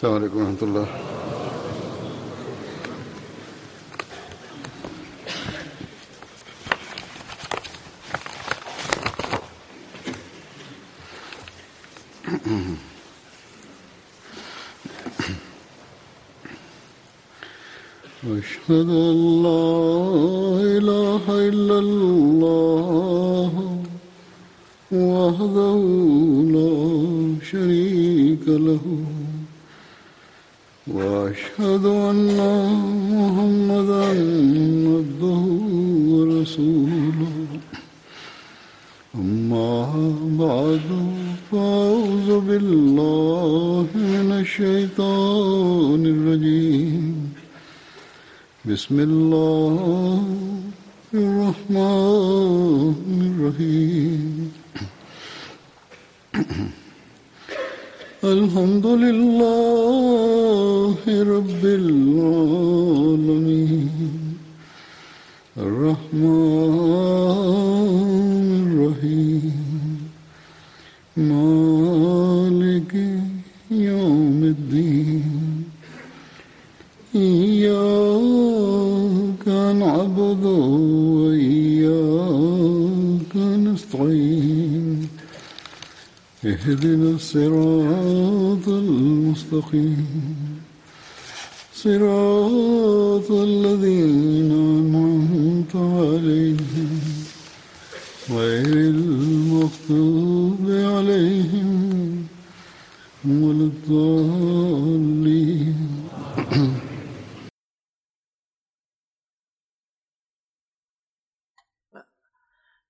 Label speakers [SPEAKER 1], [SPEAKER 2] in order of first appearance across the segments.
[SPEAKER 1] السلام عليكم ورحمة الله. أشهد أن لا بسم الله.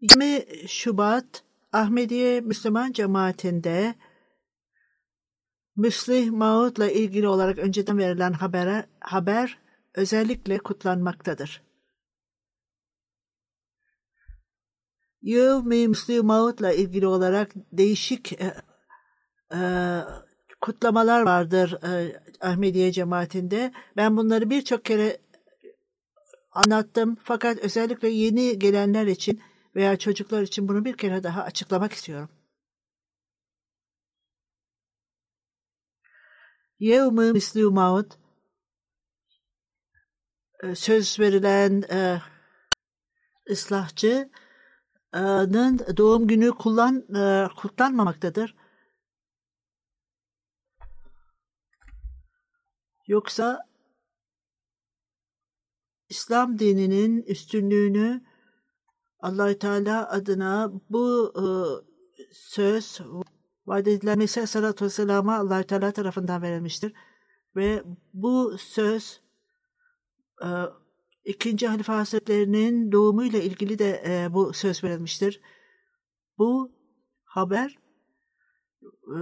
[SPEAKER 2] 20 Şubat Ahmediye Müslüman Cemaati'nde Müslih Maud'la ilgili olarak önceden verilen habere, haber özellikle kutlanmaktadır. Yevmi Müslih Maud'la ilgili olarak değişik e, e, kutlamalar vardır e, Ahmediye cemaatinde. Ben bunları birçok kere anlattım fakat özellikle yeni gelenler için veya çocuklar için bunu bir kere daha açıklamak istiyorum. Yevmi misli maut e, söz verilen e, ıslahçının doğum günü kullan e, kutlanmamaktadır. Yoksa İslam dininin üstünlüğünü Allahü Teala adına bu e, söz vaat edilen Mesih Aleyhisselatü Vesselam'a Allahü Teala tarafından verilmiştir. Ve bu söz e, ikinci Halife Hazretlerinin doğumuyla ilgili de e, bu söz verilmiştir. Bu haber e,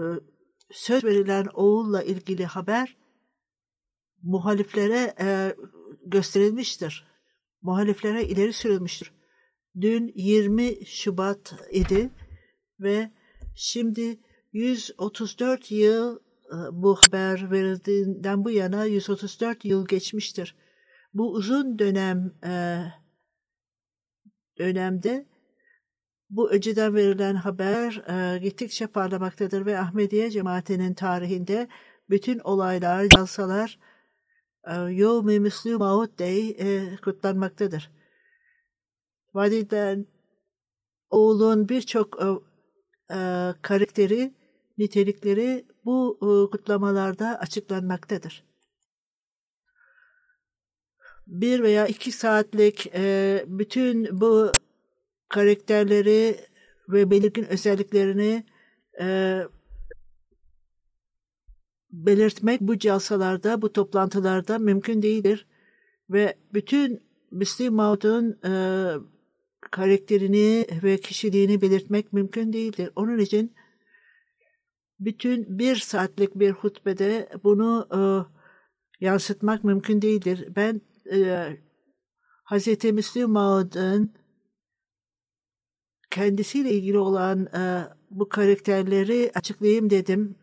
[SPEAKER 2] söz verilen oğulla ilgili haber muhaliflere e, gösterilmiştir. Muhaliflere ileri sürülmüştür. Dün 20 Şubat idi ve şimdi 134 yıl e, bu haber verildiğinden bu yana 134 yıl geçmiştir. Bu uzun dönem e, dönemde bu önceden verilen haber e, gittikçe parlamaktadır ve Ahmediye cemaatinin tarihinde bütün olaylar, jalsalar Yevmi Müslü Maud Day kutlanmaktadır. Vadiden oğlun birçok e, karakteri, nitelikleri bu e, kutlamalarda açıklanmaktadır. Bir veya iki saatlik e, bütün bu karakterleri ve belirgin özelliklerini e, belirtmek bu calsalarda, bu toplantılarda mümkün değildir. Ve bütün Müslim Maud'un e, karakterini ve kişiliğini belirtmek mümkün değildir. Onun için bütün bir saatlik bir hutbede bunu e, yansıtmak mümkün değildir. Ben e, Hz. Müslim Maud'un kendisiyle ilgili olan e, bu karakterleri açıklayayım dedim.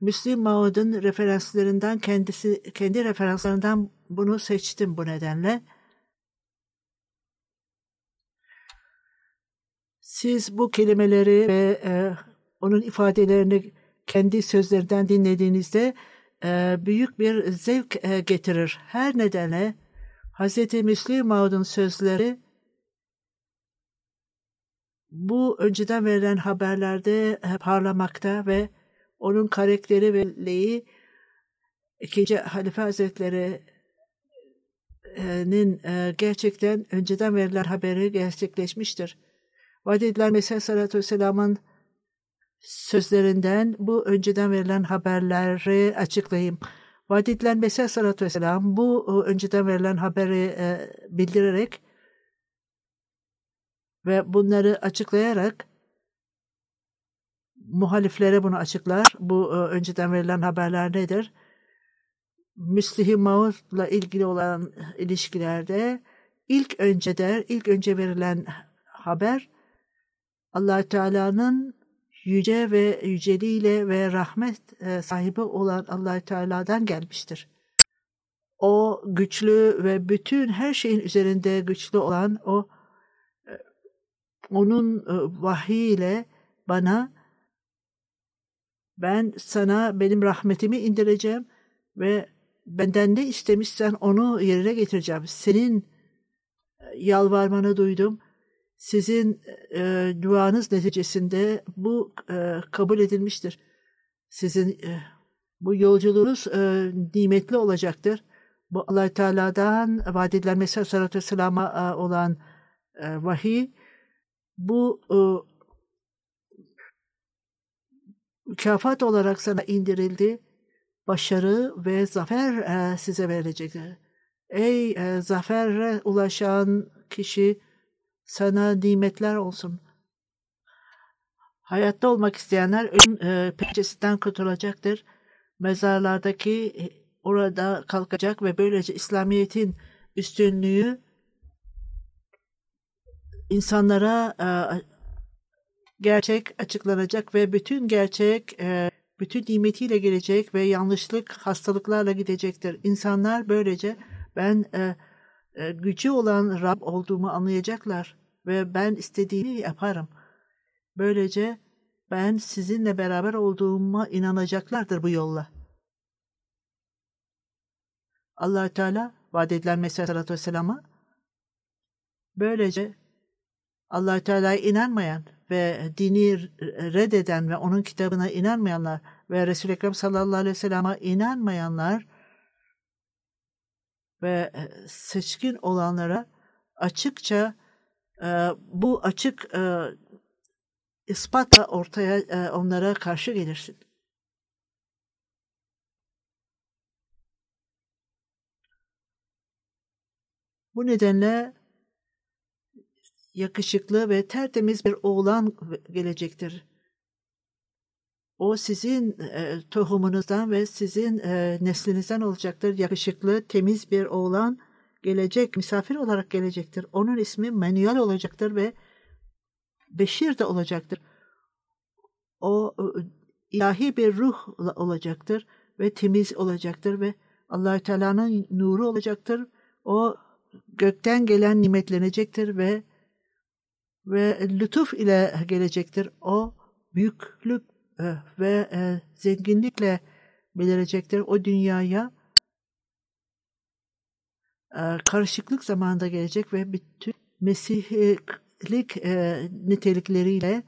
[SPEAKER 2] Müslim Maud'un referanslarından kendisi kendi referanslarından bunu seçtim bu nedenle. Siz bu kelimeleri ve e, onun ifadelerini kendi sözlerinden dinlediğinizde e, büyük bir zevk e, getirir. Her nedenle Hz. Müslim Maud'un sözleri bu önceden verilen haberlerde e, parlamakta ve onun karakteri ve leği ikinci Halife Hazretleri'nin e, gerçekten önceden verilen haberi gerçekleşmiştir. Vaad edilen Mesih Sallallahu Vesselam'ın sözlerinden bu önceden verilen haberleri açıklayayım. Vaad edilen Mesih Sallallahu Vesselam bu önceden verilen haberi e, bildirerek ve bunları açıklayarak muhaliflere bunu açıklar. Bu e, önceden verilen haberler nedir? Müslihim Maud'la ilgili olan ilişkilerde ilk önce der, ilk önce verilen haber allah Teala'nın yüce ve yüceliğiyle ve rahmet e, sahibi olan allah Teala'dan gelmiştir. O güçlü ve bütün her şeyin üzerinde güçlü olan o e, onun vahiyle bana ben sana benim rahmetimi indireceğim ve benden ne istemişsen onu yerine getireceğim. Senin e, yalvarmanı duydum. Sizin e, duanız neticesinde bu e, kabul edilmiştir. Sizin e, bu yolculuğunuz e, nimetli olacaktır. Bu allah Teala'dan vaad edilen Mesih Aleyhisselatü Vesselam'a e, olan e, vahiy bu e, mükafat olarak sana indirildi. Başarı ve zafer e, size verilecek. Ey e, zafere ulaşan kişi sana nimetler olsun. Hayatta olmak isteyenler ölüm e, pençesinden kurtulacaktır. Mezarlardaki e, orada kalkacak ve böylece İslamiyet'in üstünlüğü insanlara e, gerçek açıklanacak ve bütün gerçek e, bütün nimetiyle gelecek ve yanlışlık hastalıklarla gidecektir. İnsanlar böylece ben e, gücü olan Rab olduğumu anlayacaklar ve ben istediğini yaparım. Böylece ben sizinle beraber olduğuma inanacaklardır bu yolla. allah Teala vaat edilen Mesih Aleyhisselatü Vesselam'a böylece allah Teala'ya inanmayan ve dini reddeden ve onun kitabına inanmayanlar ve Resul-i Ekrem sallallahu aleyhi ve sellem'e inanmayanlar ve e, seçkin olanlara açıkça e, bu açık e, ispatla ortaya onlara karşı gelirsin. Bu nedenle yakışıklı ve tertemiz bir oğlan gelecektir. O sizin e, tohumunuzdan ve sizin e, neslinizden olacaktır. Yakışıklı, temiz bir oğlan gelecek, misafir olarak gelecektir. Onun ismi Manuel olacaktır ve Beşir de olacaktır. O e, ilahi bir ruh olacaktır ve temiz olacaktır ve allah Teala'nın nuru olacaktır. O gökten gelen nimetlenecektir ve ve lütuf ile gelecektir. O büyüklük ve e, zenginlikle belirecektir. O dünyaya e, karışıklık zamanında gelecek ve bütün mesihlik nitelikleriyle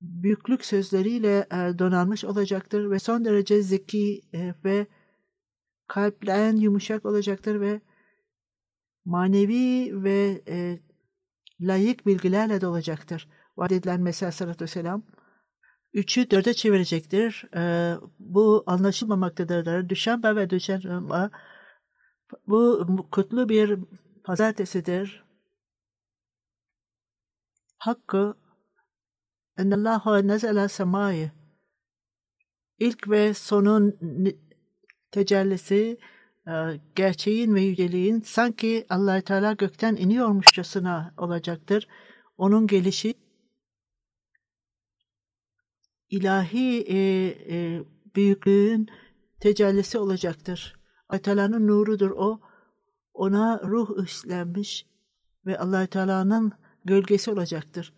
[SPEAKER 2] büyüklük sözleriyle donanmış olacaktır ve son derece zeki ve kalplen yumuşak olacaktır ve manevi ve layık bilgilerle dolacaktır. Vaat edilen Mesih Aleyhisselatü Vesselam üçü dörde çevirecektir. Ee, bu anlaşılmamaktadır. Düşenbe ve Düşenbe bu kutlu bir pazartesidir. Hakkı ennallahu nezele semayı ilk ve sonun tecellisi ee, gerçeğin ve yüceliğin sanki allah Teala gökten iniyormuşçasına olacaktır. Onun gelişi ilahi e, e, büyüklüğün tecellisi olacaktır. Teala'nın nurudur o. Ona ruh üstlenmiş ve allah Teala'nın gölgesi olacaktır.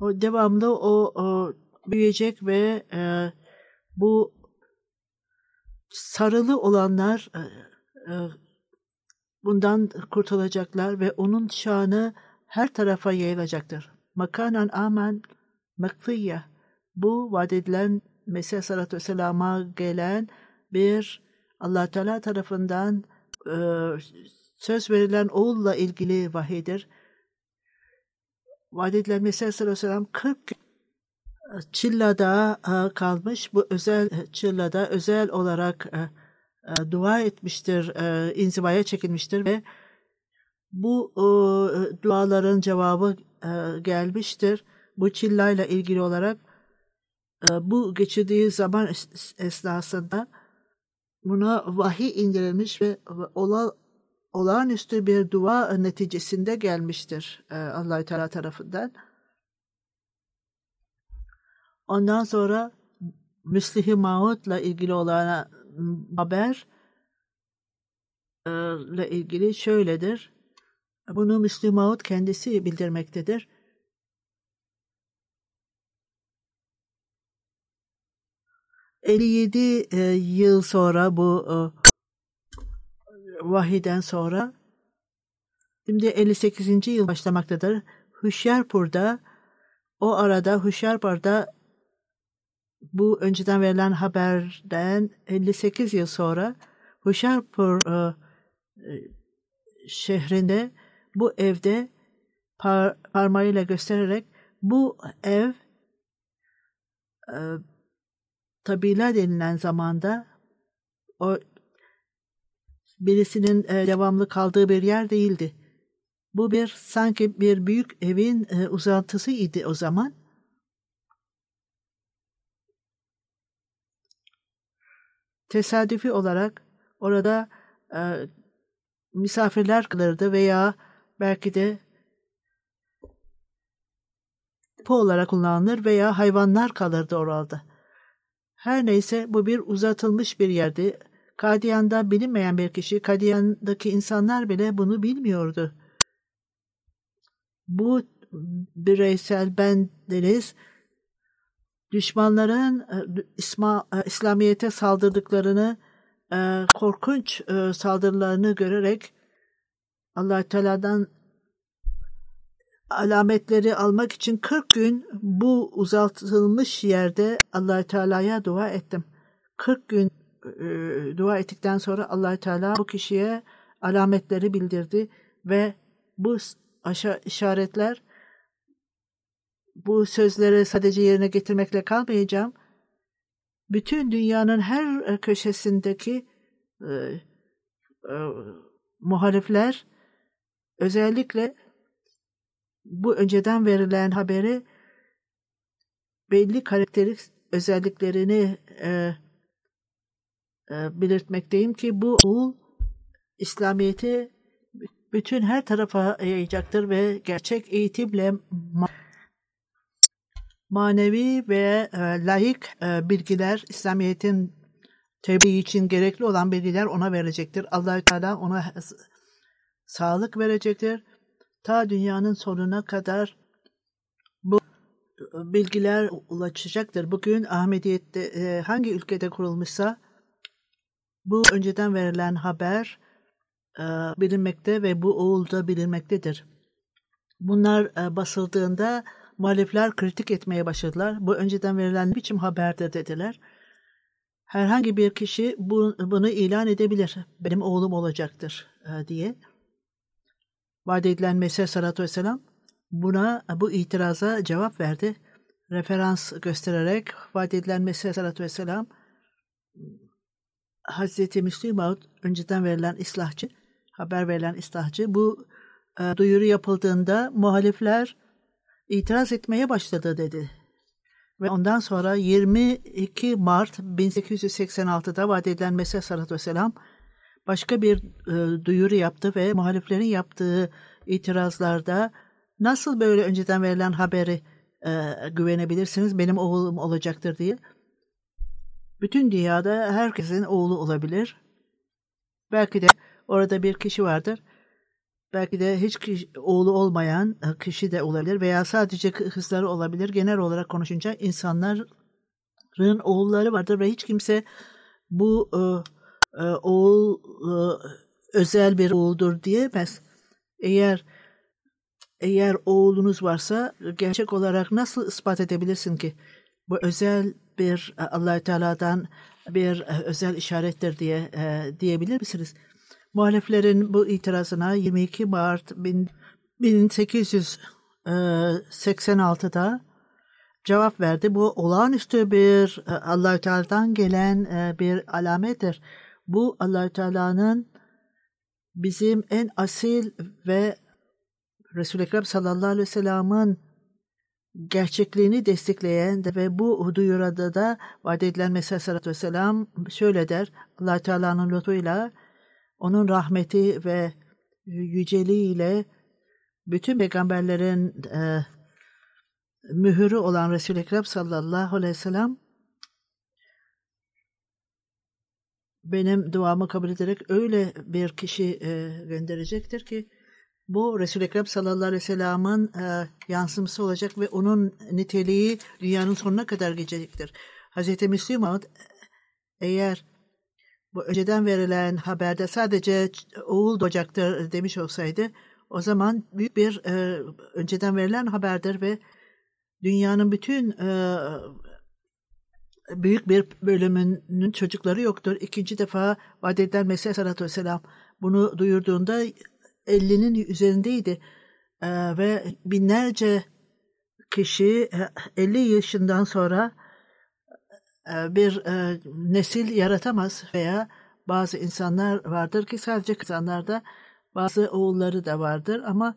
[SPEAKER 2] O devamlı o, o büyüyecek ve e, Bu sarılı olanlar e, e, bundan kurtulacaklar ve onun şanı her tarafa yayılacaktır. Makanan amen mekfiyye. Bu vaat edilen Mesih Sallallahu Vesselam'a gelen bir allah Teala tarafından e, söz verilen oğulla ilgili vahiydir. Vaat edilen Mesih Sallallahu Vesselam 40 Çilla'da e, kalmış. Bu özel Çilla'da özel olarak e, e, dua etmiştir, inzivaya çekilmiştir ve bu duaların cevabı gelmiştir. Bu Çilla'yla ilgili olarak bu geçirdiği zaman esnasında buna vahiy indirilmiş ve ola, olağanüstü bir dua neticesinde gelmiştir Allah Teala tarafından. Ondan sonra Müslih-i Maud'la ilgili olan haber e, ile ilgili şöyledir. Bunu Müslih Maud kendisi bildirmektedir. ...57 e, yıl sonra bu e, vahiden sonra... ...şimdi 58. yıl başlamaktadır. Hüşyarpur'da... ...o arada Hüşyarpur'da bu önceden verilen haberden 58 yıl sonra Huşarpur e, e, şehrinde bu evde par, parmağıyla göstererek bu ev e, tabila denilen zamanda o birisinin e, devamlı kaldığı bir yer değildi. Bu bir sanki bir büyük evin e, uzantısıydı o zaman tesadüfi olarak orada e, misafirler kalırdı veya belki de po olarak kullanılır veya hayvanlar kalırdı orada. Her neyse bu bir uzatılmış bir yerdi. Kadiyan'da bilinmeyen bir kişi, Kadiyan'daki insanlar bile bunu bilmiyordu. Bu bireysel bendeniz düşmanların e, İsma, e, İslamiyet'e saldırdıklarını, e, korkunç saldırılarını görerek allah Teala'dan alametleri almak için 40 gün bu uzatılmış yerde allah Teala'ya dua ettim. 40 gün dua ettikten sonra allah Teala bu kişiye alametleri bildirdi ve bu işaretler bu sözleri sadece yerine getirmekle kalmayacağım. Bütün dünyanın her e, köşesindeki e, e, muhalifler özellikle bu önceden verilen haberi belli karakterik özelliklerini e, e, belirtmekteyim ki bu oğul İslamiyet'i bütün her tarafa yayacaktır ve gerçek eğitimle manevi ve e, layık e, bilgiler İslamiyet'in tebliğ için gerekli olan bilgiler ona verecektir. Allahü Teala ona sağlık verecektir. Ta dünyanın sonuna kadar bu bilgiler ulaşacaktır. Bugün Ahmediyet'te e, hangi ülkede kurulmuşsa bu önceden verilen haber e, bilinmekte ve bu oğulda bilinmektedir. Bunlar e, basıldığında muhalifler kritik etmeye başladılar. Bu önceden verilen biçim haberdir dediler. Herhangi bir kişi bu, bunu ilan edebilir. Benim oğlum olacaktır diye. Vaat edilen Mesih sallallahu vesselam buna bu itiraza cevap verdi. Referans göstererek vaat edilen Mesih sallallahu vesselam Hazreti Müslim önceden verilen islahçı, haber verilen islahçı bu e, duyuru yapıldığında muhalifler itiraz etmeye başladı dedi. Ve ondan sonra 22 Mart 1886'da vaat edilen Mesih Sallallahu Vesselam başka bir e, duyuru yaptı ve muhaliflerin yaptığı itirazlarda nasıl böyle önceden verilen haberi e, güvenebilirsiniz benim oğlum olacaktır diye. Bütün dünyada herkesin oğlu olabilir. Belki de orada bir kişi vardır belki de hiç kişi, oğlu olmayan e, kişi de olabilir veya sadece kızları olabilir. Genel olarak konuşunca insanların oğulları vardır ve hiç kimse bu e, e, oğul e, özel bir oğuldur diyemez. Eğer eğer oğlunuz varsa gerçek olarak nasıl ispat edebilirsin ki bu özel bir e, allah Teala'dan bir özel işarettir diye e, diyebilir misiniz? Muhaliflerin bu itirazına 22 Mart 1886'da cevap verdi. Bu olağanüstü bir allah Teala'dan gelen bir alamettir. Bu allah Teala'nın bizim en asil ve Resul-i Ekrem sallallahu aleyhi ve sellem'in gerçekliğini destekleyen ve bu duyurada da vaat edilen Mesih aleyhissalatü vesselam şöyle der. allah Teala'nın lütfuyla onun rahmeti ve yüceliğiyle bütün peygamberlerin e, mühürü olan Resul-i Ekrem sallallahu aleyhi ve sellem benim duamı kabul ederek öyle bir kişi e, gönderecektir ki bu Resul-i Ekrem sallallahu aleyhi ve sellem'in e, yansıması olacak ve onun niteliği dünyanın sonuna kadar gelecektir. Hz. Müslüman eğer bu önceden verilen haberde sadece oğul doğacaktır demiş olsaydı o zaman büyük bir e, önceden verilen haberdir ve dünyanın bütün e, büyük bir bölümünün çocukları yoktur. İkinci defa vaat edilen Mesih Aleyhisselatü Vesselam bunu duyurduğunda 50'nin üzerindeydi. E, ve binlerce kişi 50 yaşından sonra e, bir e, nesil yaratamaz veya bazı insanlar vardır ki sadece insanlarda bazı oğulları da vardır ama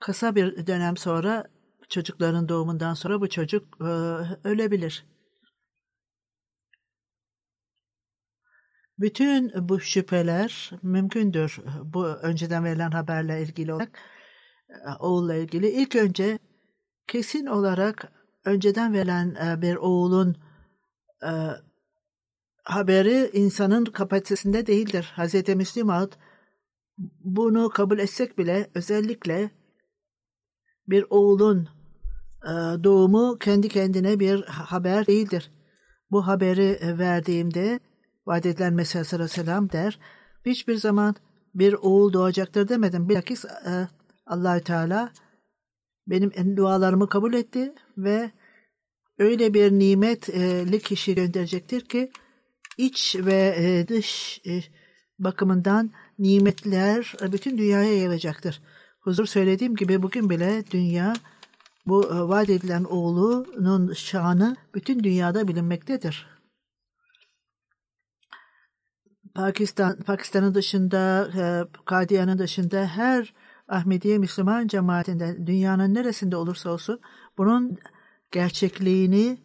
[SPEAKER 2] kısa bir dönem sonra çocukların doğumundan sonra bu çocuk e, ölebilir. Bütün bu şüpheler mümkündür. Bu önceden verilen haberle ilgili olarak oğulla ilgili. İlk önce kesin olarak önceden verilen bir oğulun haberi insanın kapasitesinde değildir. Hz. Müslim Ağut bunu kabul etsek bile özellikle bir oğulun doğumu kendi kendine bir haber değildir. Bu haberi verdiğimde vaat edilen Mesih Aleyhisselam der. Hiçbir zaman bir oğul doğacaktır demedim. Bilakis e, Allahü Teala benim dualarımı kabul etti ve öyle bir nimetli kişi gönderecektir ki iç ve e, dış e, bakımından nimetler bütün dünyaya yayılacaktır. Huzur söylediğim gibi bugün bile dünya bu e, vaat edilen oğlunun şanı bütün dünyada bilinmektedir. Pakistan Pakistan'ın dışında, e, Kadiyan'ın dışında her Ahmediye Müslüman cemaatinde dünyanın neresinde olursa olsun bunun gerçekliğini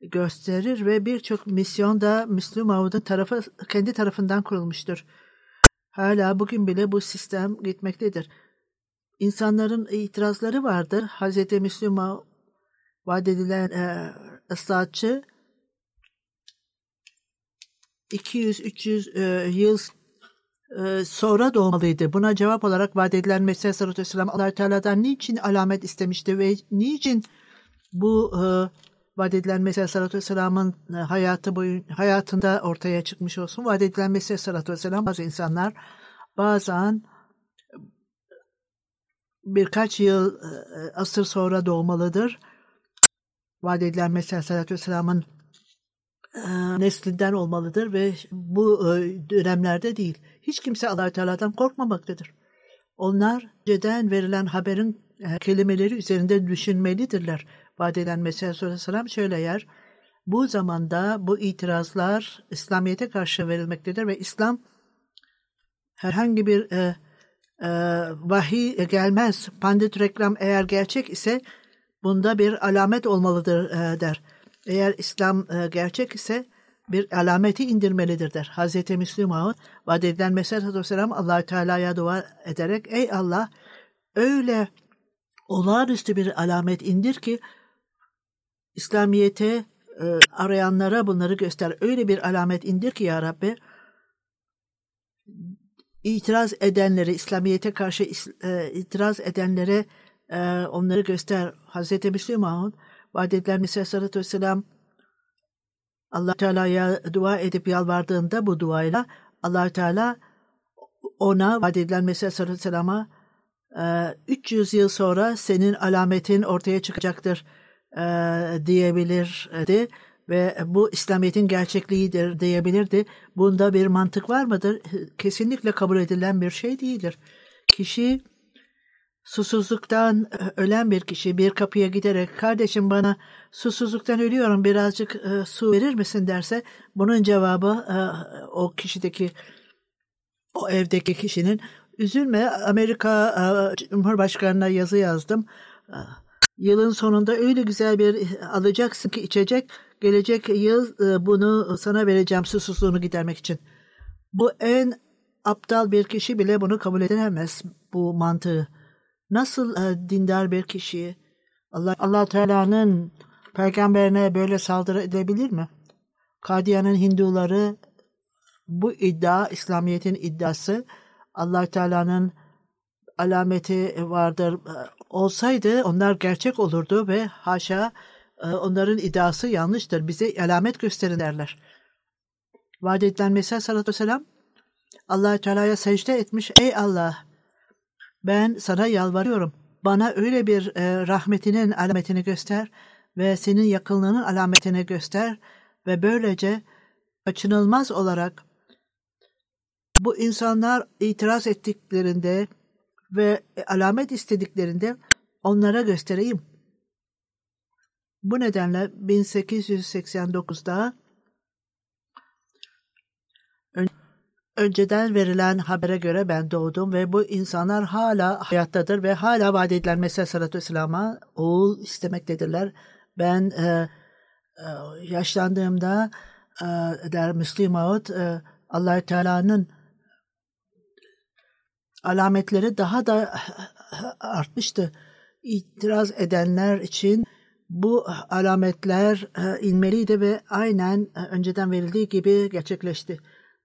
[SPEAKER 2] gösterir ve birçok misyon da Müslüman'ın tarafı kendi tarafından kurulmuştur. Hala bugün bile bu sistem gitmektedir. İnsanların itirazları vardır. Hz. Müslüman vaat edilen e, ıslahatçı 200-300 e, yıl e, sonra doğmalıydı. Buna cevap olarak vaat edilen Mesih Aleyhisselatü Vesselam allah Teala'dan niçin alamet istemişti ve niçin bu e, vaat edilen Mesih Aleyhisselatü Vesselam'ın e, hayatı boyun, hayatında ortaya çıkmış olsun. Vaat edilen Mesih Aleyhisselatü Vesselam bazı insanlar bazen birkaç yıl e, asır sonra doğmalıdır. Vaat edilen Mesih Aleyhisselatü Vesselam'ın e, neslinden olmalıdır ve bu e, dönemlerde değil. Hiç kimse allah Teala'dan korkmamaktadır. Onlar önceden verilen haberin e, kelimeleri üzerinde düşünmelidirler. Vaat eden Mesih Aleyhisselam şöyle yer. Bu zamanda bu itirazlar İslamiyet'e karşı verilmektedir ve İslam herhangi bir e, e, vahiy gelmez. Pandit reklam eğer gerçek ise bunda bir alamet olmalıdır e, der. Eğer İslam e, gerçek ise bir alameti indirmelidir der. Hz. Müslüman vaat edilen Mesih Aleyhisselam allah Teala'ya dua ederek ey Allah öyle olağanüstü bir alamet indir ki İslamiyete e, arayanlara bunları göster. Öyle bir alamet indir ki ya Rabbi itiraz edenleri, İslamiyete karşı e, itiraz edenlere onları göster. Hz. Müslüman vaat edilen Mesih Aleyhisselatü Vesselam Allah Teala'ya dua edip yalvardığında bu duayla Allah Teala ona vaat edilen Mesih Aleyhisselam'a 300 yıl sonra senin alametin ortaya çıkacaktır diyebilirdi ve bu İslamiyet'in gerçekliğidir diyebilirdi. Bunda bir mantık var mıdır? Kesinlikle kabul edilen bir şey değildir. Kişi susuzluktan ölen bir kişi bir kapıya giderek kardeşim bana susuzluktan ölüyorum birazcık e, su verir misin derse bunun cevabı e, o kişideki o evdeki kişinin üzülme Amerika e, Cumhurbaşkanı'na yazı yazdım. E, yılın sonunda öyle güzel bir alacaksın ki içecek gelecek yıl e, bunu sana vereceğim susuzluğunu gidermek için. Bu en aptal bir kişi bile bunu kabul edemez bu mantığı. Nasıl e, dindar bir kişi Allah Allah Teala'nın peygamberine böyle saldırı edebilir mi? Kadiyan'ın Hinduları bu iddia İslamiyet'in iddiası Allah Teala'nın alameti vardır olsaydı onlar gerçek olurdu ve haşa e, onların iddiası yanlıştır. Bize alamet gösterin derler. Vaat edilen Mesih sallallahu aleyhi ve sellem allah Teala'ya secde etmiş. Ey Allah ben sana yalvarıyorum. Bana öyle bir e, rahmetinin alametini göster ve senin yakınlığının alametini göster ve böylece kaçınılmaz olarak bu insanlar itiraz ettiklerinde ve alamet istediklerinde onlara göstereyim. Bu nedenle 1889'da önceden verilen habere göre ben doğdum ve bu insanlar hala hayattadır ve hala vaat edilen Mesih Sallallahu Aleyhi oğul istemektedirler. Ben e, e, yaşlandığımda e, der Müslim Ağut e, allah Teala'nın alametleri daha da artmıştı. İtiraz edenler için bu alametler e, inmeliydi ve aynen e, önceden verildiği gibi gerçekleşti.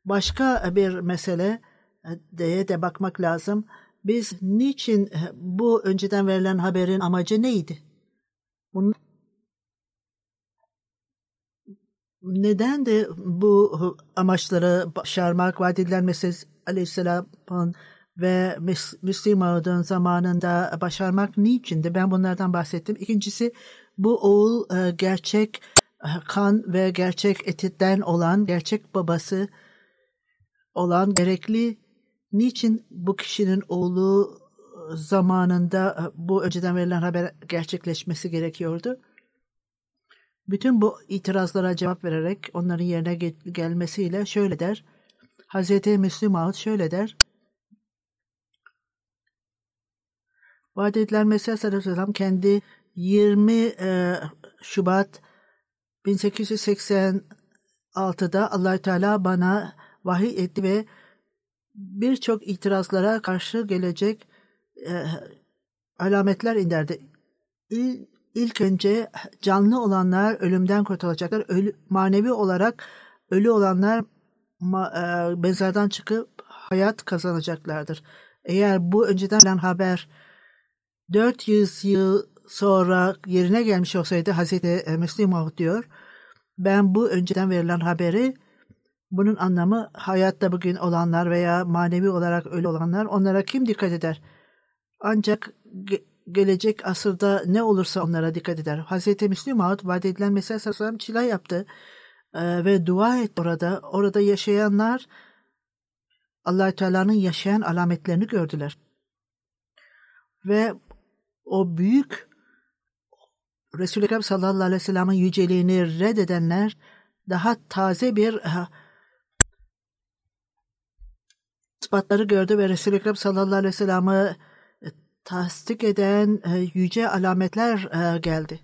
[SPEAKER 2] Başka bir mesele e, diye de bakmak lazım. Biz niçin bu önceden verilen haberin amacı neydi? Bunun neden de bu amaçları başarmak, vaat edilen Mesih Aleyhisselam'ın ve Müslim Ağud'un zamanında başarmak niçindi? Ben bunlardan bahsettim. İkincisi bu oğul e, gerçek e, kan ve gerçek etitten olan, gerçek babası olan gerekli. Niçin bu kişinin oğlu zamanında bu önceden verilen haber gerçekleşmesi gerekiyordu? Bütün bu itirazlara cevap vererek onların yerine gelmesiyle şöyle der. Hz. Müslüm Ağut şöyle der. Vaat edilen Mesih Aleyhisselam kendi 20 e, Şubat 1886'da allah Teala bana vahiy etti ve birçok itirazlara karşı gelecek e, alametler indirdi. İl, ilk önce canlı olanlar ölümden kurtulacaklar. Ölü, manevi olarak ölü olanlar ma, e, mezardan çıkıp hayat kazanacaklardır. Eğer bu önceden gelen haber 400 yıl sonra yerine gelmiş olsaydı Hazreti e, Müslim diyor. Ben bu önceden verilen haberi bunun anlamı hayatta bugün olanlar veya manevi olarak ölü olanlar onlara kim dikkat eder? Ancak ge- gelecek asırda ne olursa onlara dikkat eder. Hazreti Müslim Maud vaat edilen Mesih Sallallahu çila yaptı ee, ve dua etti orada. Orada yaşayanlar allah Teala'nın yaşayan alametlerini gördüler. Ve o büyük Resul-i Ekrem sallallahu aleyhi ve sellem'in yüceliğini reddedenler daha taze bir ispatları gördü ve Resul-i Ekrem sallallahu aleyhi ve sellem'i e, tasdik eden uh, yüce alametler uh, geldi.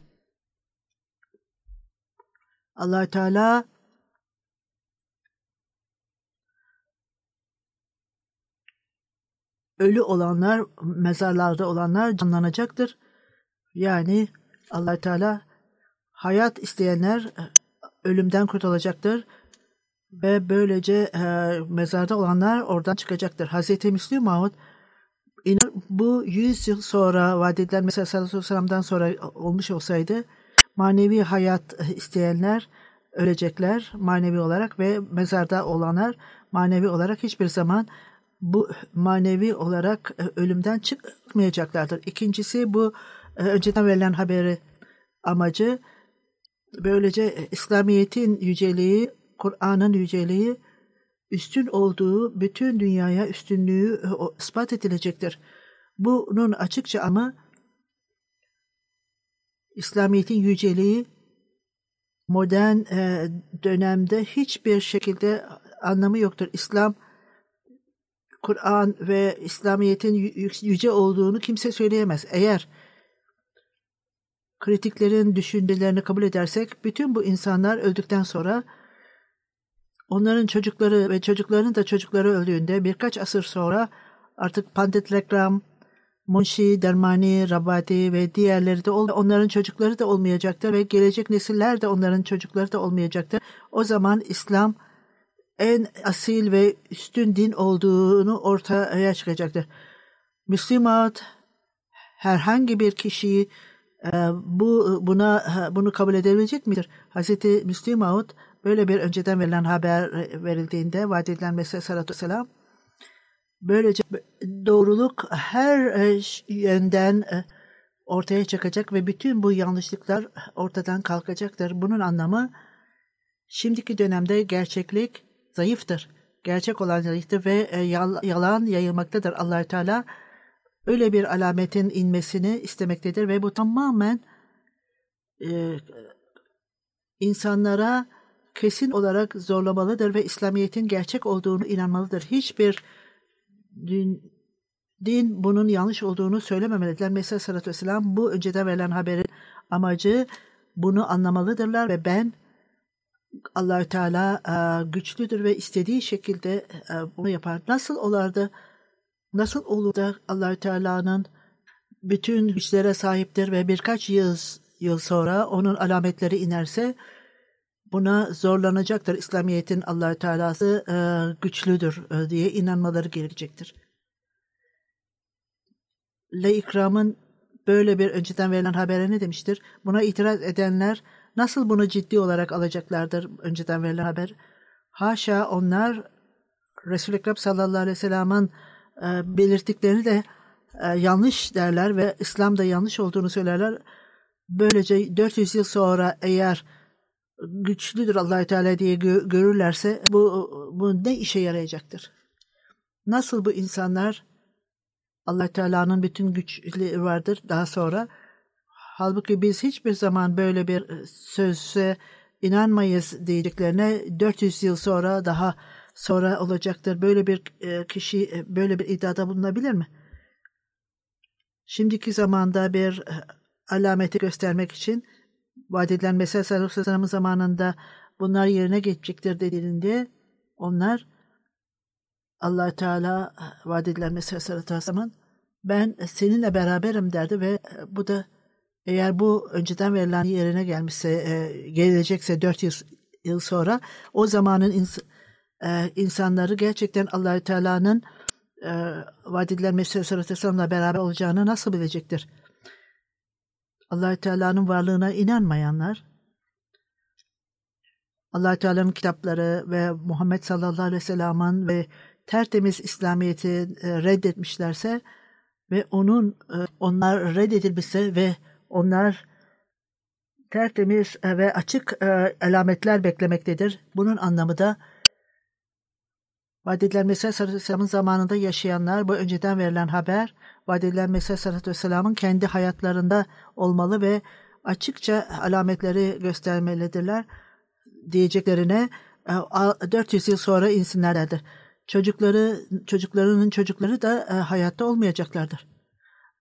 [SPEAKER 2] allah Teala ölü olanlar, mezarlarda olanlar canlanacaktır. Yani allah Teala hayat isteyenler e, ölümden kurtulacaktır ve böylece e, mezarda olanlar oradan çıkacaktır. Hz. Müslüm Mahmud bu yüz yıl sonra vaat mesela sallallahu aleyhi sonra olmuş olsaydı manevi hayat isteyenler ölecekler manevi olarak ve mezarda olanlar manevi olarak hiçbir zaman bu manevi olarak e, ölümden çıkmayacaklardır. İkincisi bu e, önceden verilen haberi amacı böylece İslamiyet'in yüceliği, Kur'an'ın yüceliği üstün olduğu bütün dünyaya üstünlüğü e, ispat edilecektir. Bunun açıkça ama İslamiyet'in yüceliği modern e, dönemde hiçbir şekilde anlamı yoktur. İslam, Kur'an ve İslamiyet'in yüce olduğunu kimse söyleyemez. Eğer kritiklerin düşüncelerini kabul edersek bütün bu insanlar öldükten sonra onların çocukları ve çocuklarının da çocukları öldüğünde birkaç asır sonra artık Pandit Rekram, Munshi, Dermani, Rabati ve diğerleri de onların çocukları da olmayacaktır ve gelecek nesiller de onların çocukları da olmayacaktır. O zaman İslam en asil ve üstün din olduğunu ortaya çıkacaktır. Müslüman herhangi bir kişiyi e, bu buna bunu kabul edebilecek midir? Hazreti Müslüman böyle bir önceden verilen haber verildiğinde vaat edilen Mesih sallallahu aleyhi Böylece doğruluk her e, yönden e, ortaya çıkacak ve bütün bu yanlışlıklar ortadan kalkacaktır. Bunun anlamı şimdiki dönemde gerçeklik zayıftır. Gerçek olan zayıftır ve e, yalan yayılmaktadır. allah Teala öyle bir alametin inmesini istemektedir ve bu tamamen e, insanlara kesin olarak zorlamalıdır ve İslamiyet'in gerçek olduğunu inanmalıdır. Hiçbir din, din bunun yanlış olduğunu söylememelidirler. Mesela sallallahu aleyhi ve sellem bu önceden verilen haberin amacı bunu anlamalıdırlar ve ben allah Teala e, güçlüdür ve istediği şekilde e, bunu yapar. Nasıl olardı? Nasıl olur da allah Teala'nın bütün güçlere sahiptir ve birkaç yıl, yıl sonra onun alametleri inerse buna zorlanacaktır. İslamiyet'in allah Teala'sı e, güçlüdür e, diye inanmaları gerekecektir. Le İkram'ın böyle bir önceden verilen habere ne demiştir? Buna itiraz edenler nasıl bunu ciddi olarak alacaklardır önceden verilen haber? Haşa onlar Resul-i Ekrem sallallahu aleyhi ve sellem'in e, belirttiklerini de e, yanlış derler ve İslam'da yanlış olduğunu söylerler. Böylece 400 yıl sonra eğer güçlüdür allah Teala diye gö görürlerse bu, bu ne işe yarayacaktır? Nasıl bu insanlar allah Teala'nın bütün güçleri vardır daha sonra halbuki biz hiçbir zaman böyle bir söze inanmayız diyeceklerine 400 yıl sonra daha sonra olacaktır. Böyle bir e, kişi e, böyle bir iddiada bulunabilir mi? Şimdiki zamanda bir e, alameti göstermek için vaat edilen Mesih Aleyhisselam'ın zamanında bunlar yerine geçecektir dediğinde onlar allah Teala vaat edilen Mesih Aleyhisselam'ın ben seninle beraberim derdi ve bu da eğer bu önceden verilen yerine gelmişse, e, gelecekse 400 yıl sonra o zamanın ins e, insanları gerçekten allah Teala'nın e, vaat edilen Mesih Aleyhisselam'la beraber olacağını nasıl bilecektir? Allah Teala'nın varlığına inanmayanlar, allah Teala'nın kitapları ve Muhammed sallallahu aleyhi ve sellem'in ve tertemiz İslamiyet'i e, reddetmişlerse ve onun e, onlar reddedilmişse ve onlar tertemiz e, ve açık alametler beklemektedir. Bunun anlamı da Vaat edilen Mesih zamanında yaşayanlar bu önceden verilen haber vaat edilen Mesih Aleyhisselam'ın kendi hayatlarında olmalı ve açıkça alametleri göstermelidirler diyeceklerine 400 e, yıl sonra insinlerlerdir. Çocukları, çocuklarının çocukları da e, hayatta olmayacaklardır.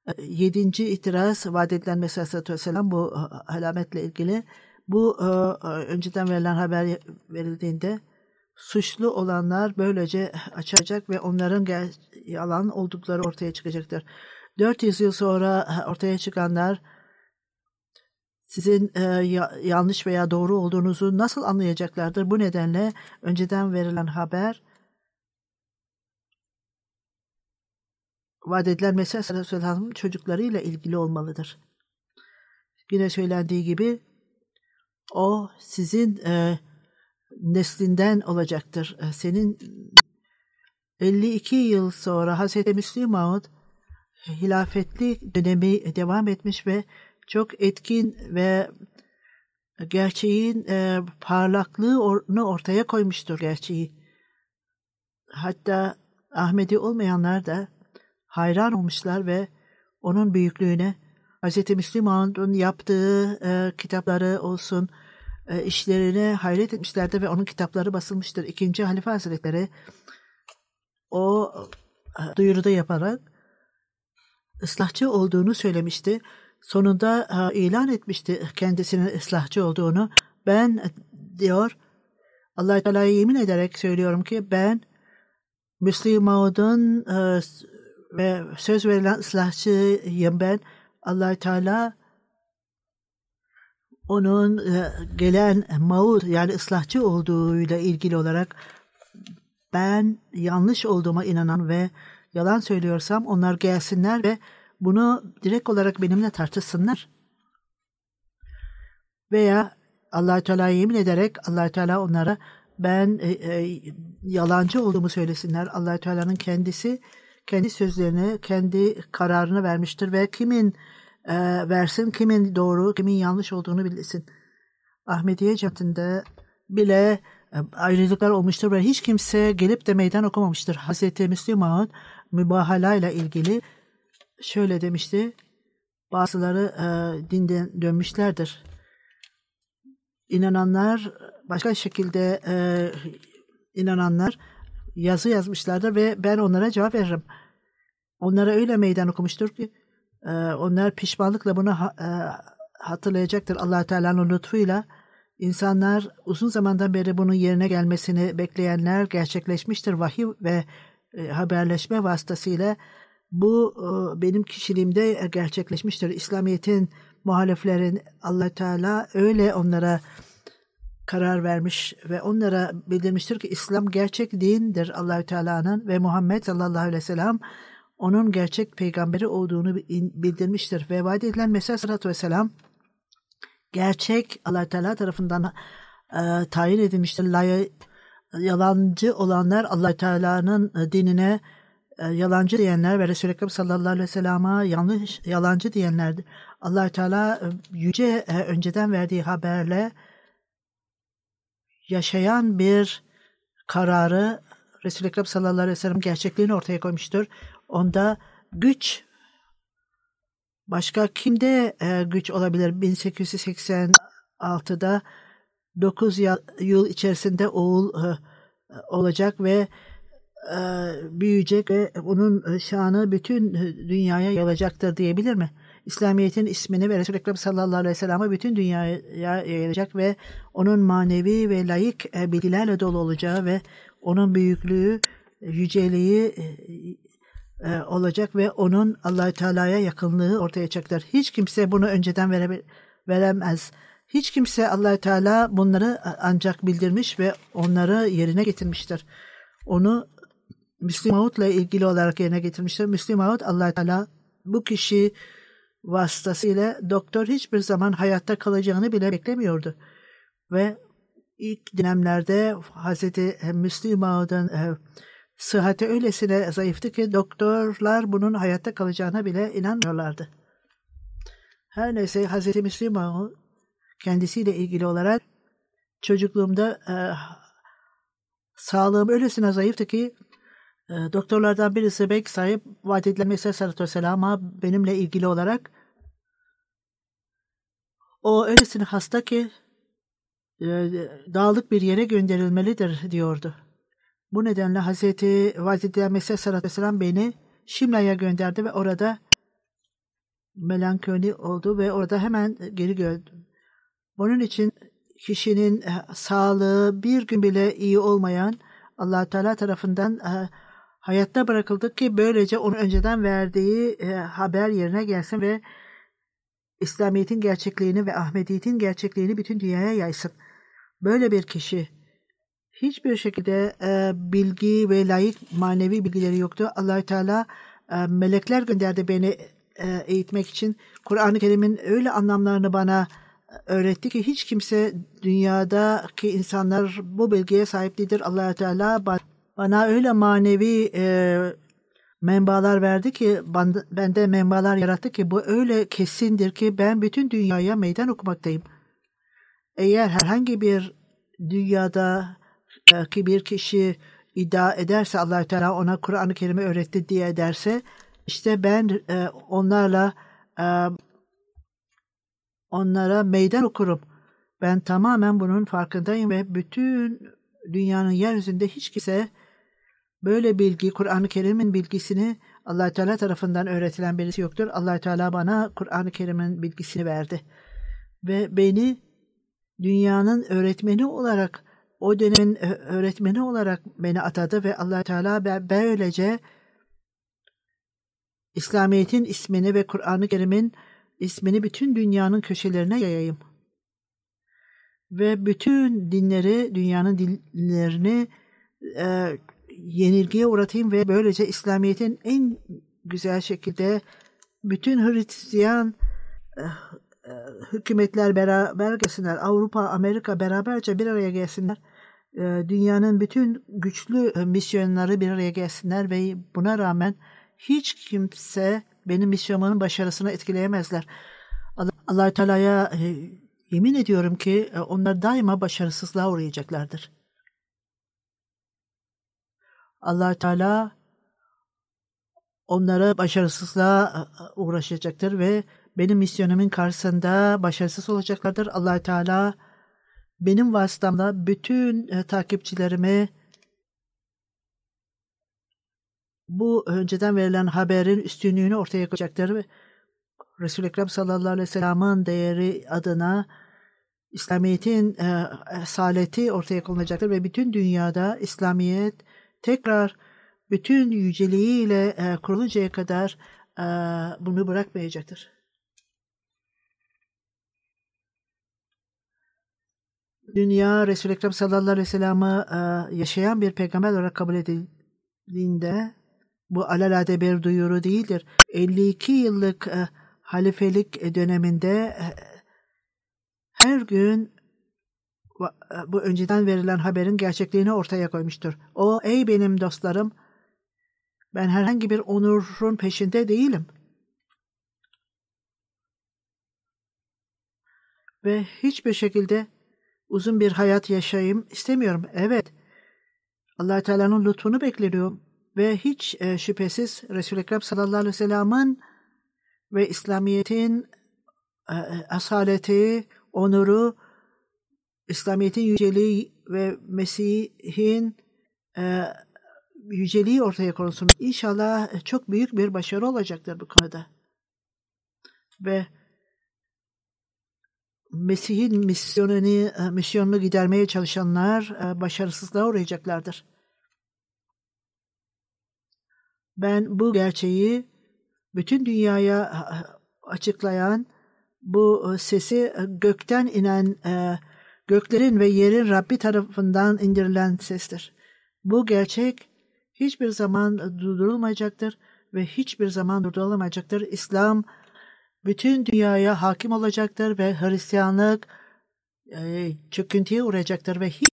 [SPEAKER 2] E, yedinci itiraz vaat edilen Mesih Aleyhisselam bu alametle ilgili. Bu önceden verilen haber verildiğinde suçlu olanlar böylece açacak ve onların yalan oldukları ortaya çıkacaktır. 400 yıl sonra ortaya çıkanlar sizin e, yanlış veya doğru olduğunuzu nasıl anlayacaklardır? Bu nedenle önceden verilen haber vaat edilen Mesih Aleyhisselam'ın çocuklarıyla ilgili olmalıdır. Yine söylendiği gibi O sizin e, neslinden olacaktır. E, senin 52 yıl sonra Hazreti Müslim Maud hilafetli dönemi devam etmiş ve çok etkin ve gerçeğin e, parlaklığını ortaya koymuştur gerçeği. Hatta Ahmedi olmayanlar da hayran olmuşlar ve onun büyüklüğüne Hz. Müslüman'ın yaptığı e, kitapları olsun, e, işlerine hayret etmişlerdi ve onun kitapları basılmıştır. İkinci Halife Hazretleri o e, duyuruda yaparak ıslahçı olduğunu söylemişti. Sonunda e, ilan etmişti kendisinin ıslahçı olduğunu. Ben diyor Allah Teala'ya yemin ederek söylüyorum ki ben Müslüman'ın e, ve söz verilen ıslahçıyım ben. allah Teala onun e, gelen maud yani ıslahçı olduğuyla ilgili olarak ben yanlış olduğuma inanan ve yalan söylüyorsam onlar gelsinler ve bunu direkt olarak benimle tartışsınlar. Veya allah Teala yemin ederek allah Teala onlara ben e, e, yalancı olduğumu söylesinler. allah Teala'nın kendisi kendi sözlerini, kendi kararını vermiştir ve kimin e, versin, kimin doğru, kimin yanlış olduğunu bilsin. Ahmediye cemaatinde bile e, ayrılıklar olmuştur ve hiç kimse gelip de meydan okumamıştır. Hazreti Müslüman mübahala ile ilgili şöyle demişti. Bazıları e, dinden dönmüşlerdir. İnananlar başka şekilde e, inananlar yazı yazmışlardır ve ben onlara cevap veririm. Onlara öyle meydan okumuştur ki onlar pişmanlıkla bunu e, hatırlayacaktır allah Teala'nın lütfuyla. İnsanlar uzun zamandan beri bunun yerine gelmesini bekleyenler gerçekleşmiştir. Vahiy ve e, haberleşme vasıtasıyla bu e, benim kişiliğimde gerçekleşmiştir. İslamiyet'in muhaliflerin allah Teala öyle onlara karar vermiş ve onlara bildirmiştir ki İslam gerçek dindir Allahü Teala'nın ve Muhammed sallallahu aleyhi ve sellem onun gerçek peygamberi olduğunu bildirmiştir ve vaat edilen Mesih sallallahu vesselam gerçek allah Teala tarafından e, tayin edilmiştir. Lay, yalancı olanlar allah Teala'nın e, dinine e, yalancı diyenler ve Resulü Ekrem sallallahu aleyhi ve sellem'a yanlış yalancı diyenlerdir. allah Teala e, yüce e, önceden verdiği haberle yaşayan bir kararı Resul-i Ekrem sallallahu aleyhi ve sellem gerçekliğini ortaya koymuştur. Onda güç başka kimde e, güç olabilir? 1886'da 9 yıl içerisinde oğul e, olacak ve e, büyüyecek ve onun şanı bütün dünyaya yayılacaktır diyebilir mi? İslamiyet'in ismini ve Resul-i Ekrem sallallahu aleyhi ve sellem'i bütün dünyaya yayılacak ve onun manevi ve layık bilgilerle dolu olacağı ve onun büyüklüğü, yüceliği e, olacak ve onun allah Teala'ya yakınlığı ortaya çıkacaktır. Hiç kimse bunu önceden vere, veremez. Hiç kimse allah Teala bunları ancak bildirmiş ve onları yerine getirmiştir. Onu Müslüm ile ilgili olarak yerine getirmiştir. Müslüm allah Teala bu kişi vasıtasıyla doktor hiçbir zaman hayatta kalacağını bile beklemiyordu. Ve ilk dönemlerde Hazreti Müslim Maud'un e, sıhhati öylesine zayıftı ki doktorlar bunun hayatta kalacağına bile inanmıyorlardı. Her neyse Müslim Maud kendisiyle ilgili olarak çocukluğumda e, sağlığım öylesine zayıftı ki e, doktorlardan birisi bek sahip vaat edilen Mesih Aleyhisselatü benimle ilgili olarak o öylesine hasta ki e, dağlık bir yere gönderilmelidir diyordu. Bu nedenle Hazreti Hazreti Mesih Sallallahu Aleyhi beni Şimla'ya gönderdi ve orada melankoli oldu ve orada hemen geri gördüm. Bunun için kişinin e, sağlığı bir gün bile iyi olmayan allah Teala tarafından e, hayatta bırakıldı ki böylece onun önceden verdiği e, haber yerine gelsin ve İslamiyet'in gerçekliğini ve Ahmediyet'in gerçekliğini bütün dünyaya yaysın. Böyle bir kişi hiçbir şekilde e, bilgi ve layık manevi bilgileri yoktu. allah Teala e, melekler gönderdi beni e, eğitmek için. Kur'an-ı Kerim'in öyle anlamlarını bana öğretti ki hiç kimse dünyadaki insanlar bu bilgiye sahip değildir. allah Teala bana öyle manevi e, menbalar verdi ki bende menbalar yarattı ki bu öyle kesindir ki ben bütün dünyaya meydan okumaktayım. Eğer herhangi bir dünyada e, ki bir kişi iddia ederse allah Teala ona Kur'an-ı Kerim'i öğretti diye derse işte ben e, onlarla e, onlara meydan okurum. Ben tamamen bunun farkındayım ve bütün dünyanın yeryüzünde hiç kimse böyle bilgi, Kur'an-ı Kerim'in bilgisini allah Teala tarafından öğretilen birisi yoktur. allah Teala bana Kur'an-ı Kerim'in bilgisini verdi. Ve beni dünyanın öğretmeni olarak, o dönemin öğretmeni olarak beni atadı ve allah Teala böylece İslamiyet'in ismini ve Kur'an-ı Kerim'in ismini bütün dünyanın köşelerine yayayım. Ve bütün dinleri, dünyanın dinlerini e, yenilgiye uğratayım ve böylece İslamiyet'in en güzel şekilde bütün Hristiyan e, e, hükümetler beraber gelsinler. Avrupa, Amerika beraberce bir araya gelsinler. E, dünyanın bütün güçlü misyonları bir araya gelsinler ve buna rağmen hiç kimse benim misyonumun başarısını etkileyemezler. allah Teala'ya e, yemin ediyorum ki e, onlar daima başarısızlığa uğrayacaklardır. allah Teala onlara başarısızlığa e, uğraşacaktır ve benim misyonumun karşısında başarısız olacaklardır. allah Teala benim vasıtamla bütün e, takipçilerimi bu önceden verilen haberin üstünlüğünü ortaya koyacaktır ve Resul-i Ekrem sallallahu aleyhi ve sellem'in değeri adına İslamiyet'in e, saleti ortaya konulacaktır ve bütün dünyada İslamiyet tekrar bütün yüceliğiyle e, kuruluncaya kadar e, bunu bırakmayacaktır. Dünya Resul-i Ekrem sallallahu aleyhi ve sellem'i e, yaşayan bir peygamber olarak kabul edildiğinde bu alelade bir duyuru değildir. 52 yıllık e, halifelik döneminde e, her gün bu önceden verilen haberin gerçekliğini ortaya koymuştur. O, ey benim dostlarım, ben herhangi bir onurun peşinde değilim. Ve hiçbir şekilde uzun bir hayat yaşayayım istemiyorum. Evet, allah Teala'nın lütfunu bekliyorum ve hiç e, şüphesiz Resul-i Ekrem sallallahu aleyhi ve sellem'in ve İslamiyet'in e, asaleti, onuru, İslamiyet'in yüceliği ve Mesih'in e, yüceliği ortaya konulsun. İnşallah çok büyük bir başarı olacaktır bu konuda. Ve Mesih'in misyonunu, e, misyonunu gidermeye çalışanlar e, başarısızlığa uğrayacaklardır. Ben bu gerçeği bütün dünyaya açıklayan bu e, sesi e, gökten inen e, göklerin ve yerin Rabbi tarafından indirilen sestir. Bu gerçek hiçbir zaman durdurulmayacaktır ve hiçbir zaman durdurulamayacaktır. İslam bütün dünyaya hakim olacaktır ve Hristiyanlık e, çöküntüye uğrayacaktır ve hiç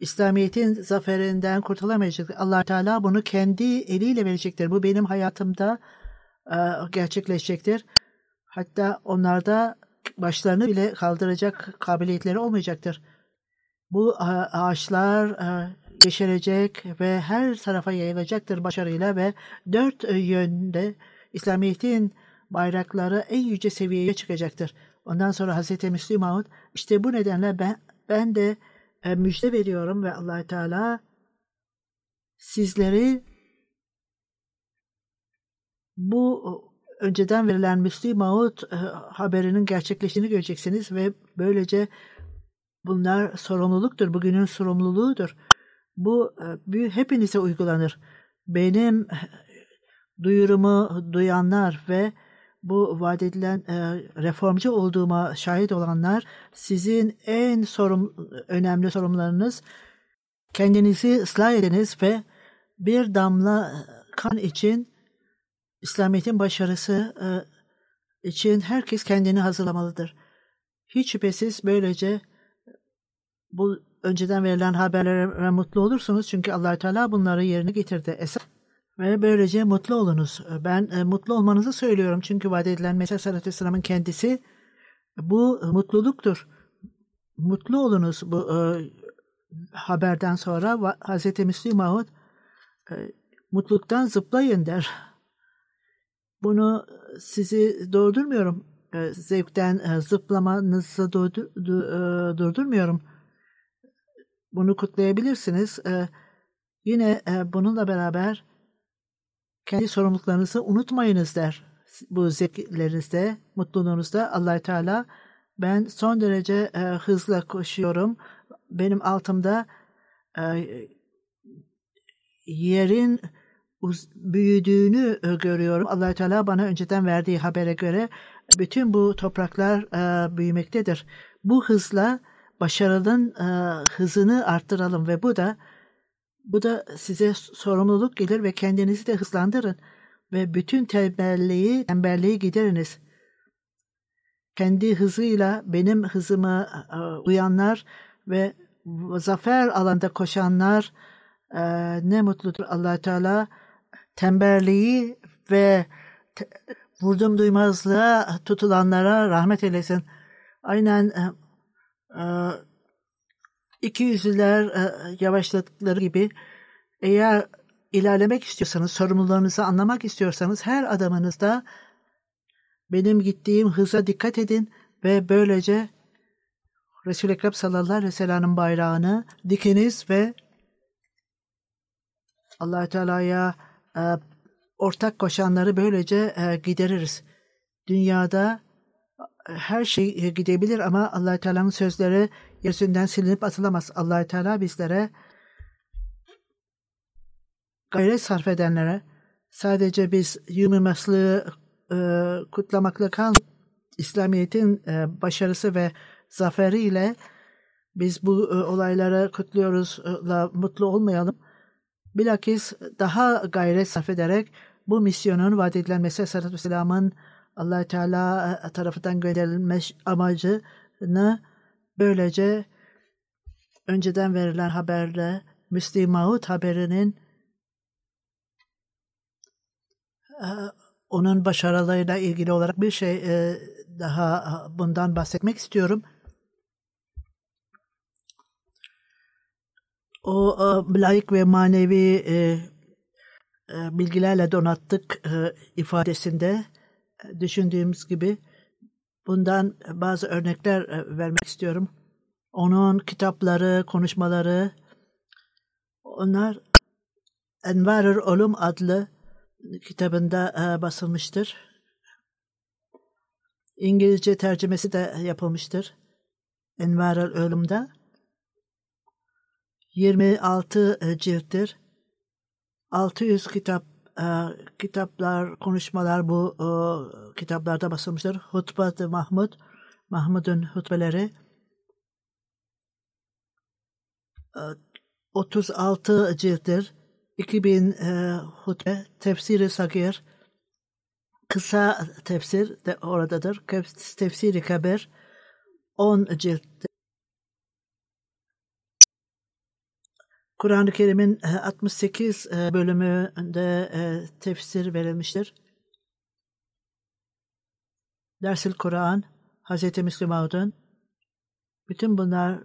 [SPEAKER 2] İslamiyet'in zaferinden kurtulamayacak. allah Teala bunu kendi eliyle verecektir. Bu benim hayatımda e, gerçekleşecektir. Hatta onlarda başlarını bile kaldıracak kabiliyetleri olmayacaktır. Bu ağaçlar e, yeşerecek ve her tarafa yayılacaktır başarıyla ve dört yönde İslamiyet'in bayrakları en yüce seviyeye çıkacaktır. Ondan sonra Hz. Müslim Mahmud işte bu nedenle ben, ben de e, müjde veriyorum ve allah Teala sizleri bu önceden verilen Müslim Maud e, haberinin gerçekleştiğini göreceksiniz ve böylece bunlar sorumluluktur. Bugünün sorumluluğudur. Bu e, hepinize uygulanır. Benim e, duyurumu duyanlar ve bu vaat edilen e, reformcu olduğuma şahit olanlar sizin en sorum, önemli sorumlularınız kendinizi ıslah ediniz ve bir damla kan için İslamiyet'in başarısı e, için herkes kendini hazırlamalıdır. Hiç şüphesiz böylece bu önceden verilen haberlere mutlu olursunuz çünkü allah Teala bunları yerine getirdi. Esas ve böylece mutlu olunuz. Ben e, mutlu olmanızı söylüyorum çünkü vaat edilen Mesih Aleyhisselam'ın kendisi bu mutluluktur. Mutlu olunuz bu e, haberden sonra Hz. Müslim Mahmud e, mutluluktan zıplayın der. Bunu sizi doğdurmuyorum. E, zevkten e, zıplamanızı doğdu, du, e, durdurmuyorum. Bunu kutlayabilirsiniz. E, yine e, bununla beraber kendi sorumluluklarınızı unutmayınız der. Bu zevklerinizde, mutluluğunuzda allah Teala ben son derece e, hızla koşuyorum. Benim altımda e, yerin büyüdüğünü e, görüyorum. allah Teala bana önceden verdiği habere göre bütün bu topraklar e, büyümektedir. Bu hızla başarının e, hızını arttıralım ve bu da bu da size sorumluluk gelir ve kendinizi de hızlandırın ve bütün tembelliği, tembelliği gideriniz. Kendi hızıyla benim hızıma e, uyanlar ve zafer alanda koşanlar e, ne mutludur allah Teala tembelliği ve vurdum duymazlığa tutulanlara rahmet eylesin. Aynen e, e, iki yüzlüler e, yavaşladıkları gibi eğer ilerlemek istiyorsanız, sorumluluğunuzu anlamak istiyorsanız her adamınızda benim gittiğim hıza dikkat edin ve böylece Resul-i Ekrem sallallahu aleyhi ve sellem'in bayrağını dikiniz ve allah Teala'ya e, ortak koşanları böylece e, gideririz. Dünyada e, her şey gidebilir ama allah Teala'nın sözleri yeryüzünden silinip atılamaz. allah Teala bizlere gayret sarf edenlere sadece biz yumurmaslığı e, kutlamakla kalmayıp İslamiyet'in e, başarısı ve zaferiyle biz bu e, olaylara kutluyoruzla mutlu olmayalım. Bilakis daha gayret sarf ederek bu misyonun vaat edilen Mesih Aleyhisselatü Vesselam'ın allah Teala e, tarafından gönderilmiş amacını böylece önceden verilen haberle Müslim Mahut haberinin e, onun başarılarıyla ilgili olarak bir şey e, daha bundan bahsetmek istiyorum. O e, layık ve manevi e, e, bilgilerle donattık e, ifadesinde e, düşündüğümüz gibi bundan bazı örnekler e, vermek istiyorum. Onun kitapları, konuşmaları, onlar Envarır Olum adlı kitabında e, basılmıştır. İngilizce tercümesi de yapılmıştır. Envarır Ölüm'de. 26 e, cilttir. 600 kitap e, kitaplar, konuşmalar bu e, kitaplarda basılmıştır. Hutbat Mahmud, Mahmud'un hutbeleri. E, 36 cilttir. 2000 e, hutbe, tefsiri sagir, kısa tefsir de oradadır. Tefsiri kabir 10 cilttir. Kur'an-ı Kerim'in 68 e, e, bölümünde e, tefsir verilmiştir. Dersil Kur'an, Hz. Müslüm Ağud'un bütün bunlar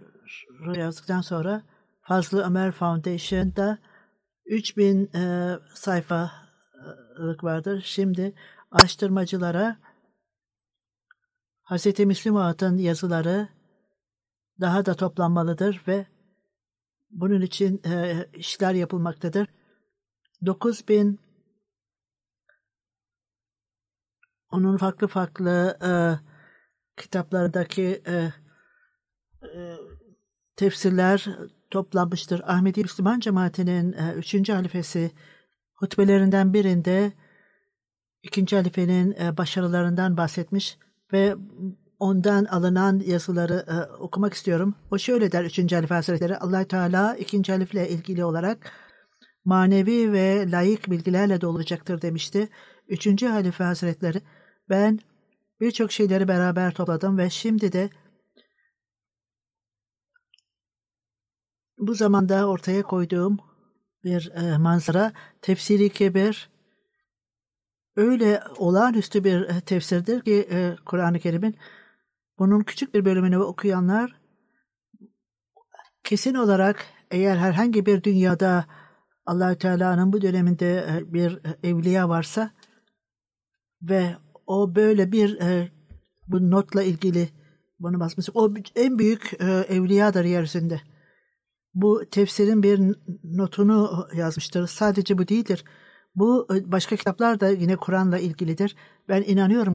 [SPEAKER 2] yazdıktan sonra Fazlı Ömer Foundation'da 3000 e, sayfalık vardır. Şimdi araştırmacılara Hz. Müslüm Ağud'un yazıları daha da toplanmalıdır ve bunun için e, işler yapılmaktadır. 9000 onun farklı farklı e, kitaplardaki e, e, tefsirler toplanmıştır. Ahmedi Müslüman cemaatinin e, üçüncü halifesi hutbelerinden birinde ikinci halifenin e, başarılarından bahsetmiş ve ondan alınan yazıları e, okumak istiyorum. O şöyle der 3. Halif Hazretleri allah Teala 2. Halif'le ilgili olarak manevi ve layık bilgilerle dolacaktır demişti. 3. Halife Hazretleri ben birçok şeyleri beraber topladım ve şimdi de bu zamanda ortaya koyduğum bir e, manzara tefsiri kebir öyle olağanüstü bir e, tefsirdir ki e, Kur'an-ı Kerim'in bunun küçük bir bölümünü okuyanlar kesin olarak eğer herhangi bir dünyada Allahü Teala'nın bu döneminde e, bir e, evliya varsa ve o böyle bir e, bu notla ilgili bunu basmış. O en büyük evliyadır yeryüzünde. Bu tefsirin bir notunu yazmıştır. Sadece bu değildir. Bu başka kitaplar da yine Kur'an'la ilgilidir. Ben inanıyorum.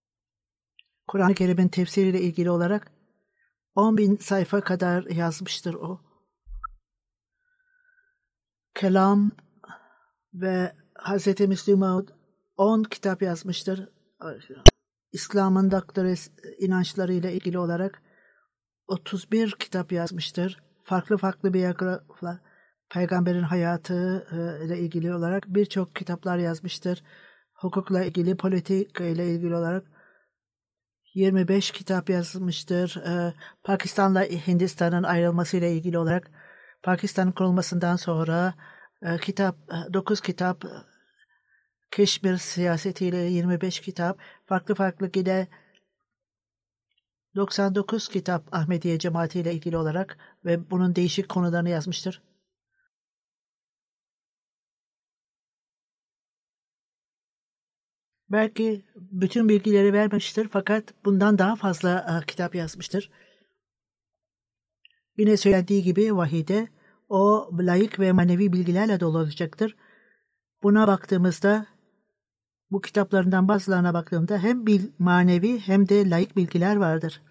[SPEAKER 2] Kur'an-ı Kerim'in tefsiriyle ilgili olarak 10 bin sayfa kadar yazmıştır o. Kelam ve Hz. Müslüman 10 kitap yazmıştır. İslam'ın doktores inançlarıyla ilgili olarak 31 kitap yazmıştır. Farklı farklı biyograflar, peygamberin hayatı e, ile ilgili olarak birçok kitaplar yazmıştır. Hukukla ilgili, politika ile ilgili olarak 25 kitap yazmıştır. E, Pakistan'la Hindistan'ın ayrılması ile ilgili olarak Pakistan'ın kurulmasından sonra e, kitap 9 kitap Keşmir siyasetiyle 25 kitap, farklı farklı gide 99 kitap Ahmediye cemaati ile ilgili olarak ve bunun değişik konularını yazmıştır. Belki bütün bilgileri vermemiştir fakat bundan daha fazla uh, kitap yazmıştır. Yine söylediği gibi vahide o layık ve manevi bilgilerle dolu. Buna baktığımızda bu kitaplarından bazılarına baktığımda hem bil, manevi hem de layık bilgiler vardır.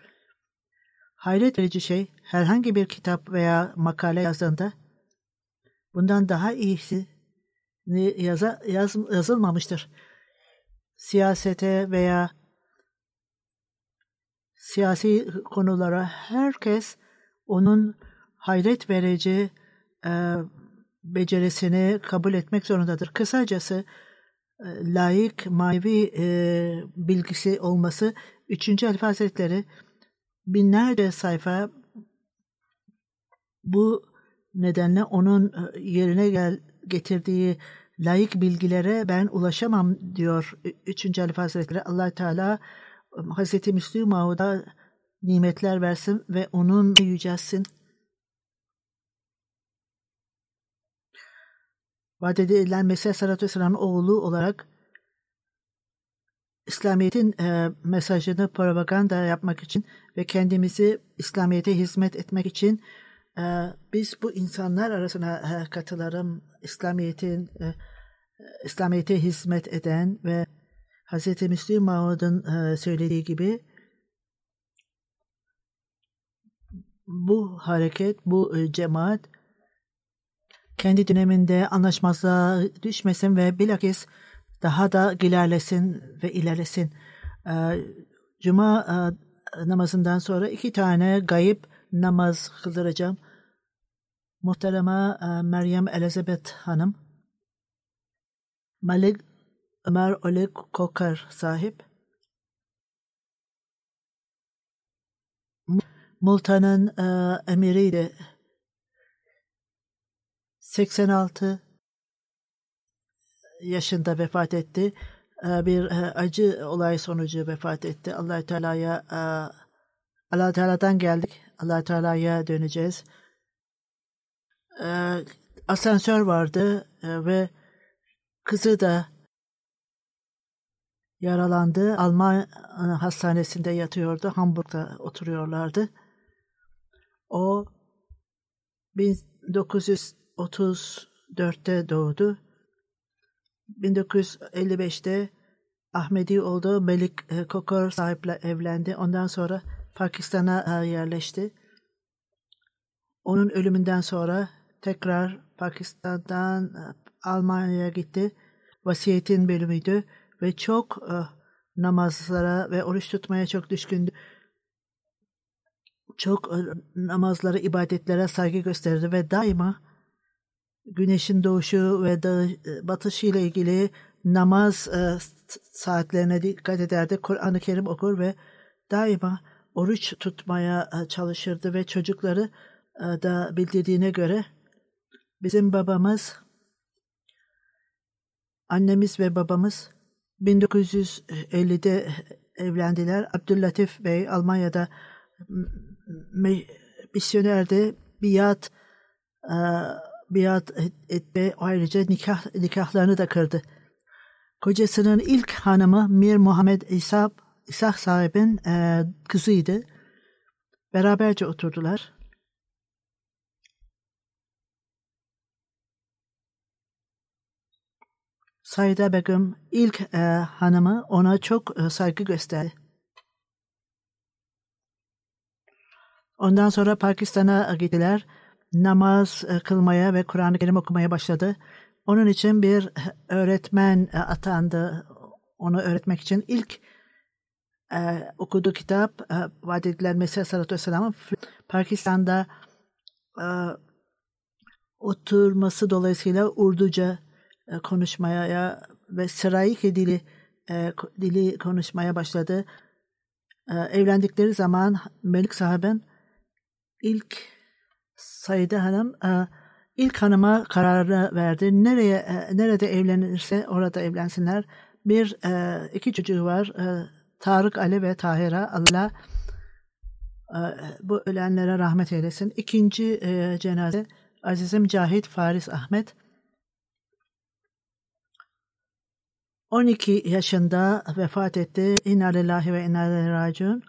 [SPEAKER 2] Hayret verici şey herhangi bir kitap veya makale yazdığında bundan daha iyisi yaza, yaz, yazılmamıştır. Siyasete veya siyasi konulara herkes onun hayret verici e, becerisini kabul etmek zorundadır. Kısacası e, layık mavi e, bilgisi olması üçüncü Halife Hazretleri binlerce sayfa bu nedenle onun e, yerine gel getirdiği layık bilgilere ben ulaşamam diyor üçüncü Halife Hazretleri. allah Teala Hazreti Müslüm Mauda nimetler versin ve onun yücelsin. vaat edilen Mesih Aleyhisselatü Vesselam'ın oğlu olarak İslamiyet'in e, mesajını propaganda yapmak için ve kendimizi İslamiyet'e hizmet etmek için biz bu insanlar arasına katılarım. İslamiyet'in e, İslamiyet'e hizmet eden ve Hz. Müslüm Mahmud'un e, söylediği gibi bu hareket, bu e, cemaat kendi döneminde anlaşmazlığa düşmesin ve bilakis daha da ilerlesin ve ilerlesin. Ee, Cuma namazından sonra iki tane gayip namaz kıldıracağım. Muhtereme e, Meryem Elizabeth Hanım, Malik Ömer Ali Kokar sahip, Multan'ın e, emiriydi 86 yaşında vefat etti. Ee, bir e, acı olay sonucu vefat etti. Allah Teala'ya e, Allah Teala'dan geldik. Allah Teala'ya döneceğiz. Ee, asansör vardı e, ve kızı da yaralandı. Alman hastanesinde yatıyordu. Hamburg'da oturuyorlardı. O 1900 1934'te doğdu. 1955'te Ahmedi oldu. Melik e, Kokor sahiple evlendi. Ondan sonra Pakistan'a e, yerleşti. Onun ölümünden sonra tekrar Pakistan'dan e, Almanya'ya gitti. Vasiyetin bölümüydü ve çok namazlara ve oruç tutmaya çok düşkündü. Çok namazlara, ibadetlere saygı gösterdi ve daima güneşin doğuşu ve batışı ile ilgili namaz e, saatlerine dikkat ederdi. Kur'an-ı Kerim okur ve daima oruç tutmaya e, çalışırdı ve çocukları e, da bildirdiğine göre Bizim babamız, annemiz ve babamız 1950'de evlendiler. Abdüllatif Bey Almanya'da misyonerdi. Biat e, biat etti. Ayrıca nikah nikahlarını da kırdı. Kocasının ilk hanımı Mir Muhammed İsa İsa sahibin e, kızıydı. Beraberce oturdular. Sayda Begüm ilk e, hanımı ona çok e, saygı gösterdi. Ondan sonra Pakistan'a gittiler. Namaz e, kılmaya ve Kur'an-ı Kerim okumaya başladı. Onun için bir öğretmen e, atandı. Onu öğretmek için ilk e, okuduğu kitap e, vaat edilen Mesih Aleyhisselatü Vesselam'ın Pakistan'da e, oturması dolayısıyla Urduca e, konuşmaya ve Sırayike dili e, dili konuşmaya başladı. E, evlendikleri zaman Melik sahiben ilk Sayıda Hanım e, ilk hanıma kararı verdi. Nereye e, nerede evlenirse orada evlensinler. Bir e, iki çocuğu var. E, Tarık Ali ve Tahira Allah e, bu ölenlere rahmet eylesin. İkinci e, cenaze Azizim Cahit Faris Ahmet 12 yaşında vefat etti. İnna lillahi ve inna ileyhi raciun.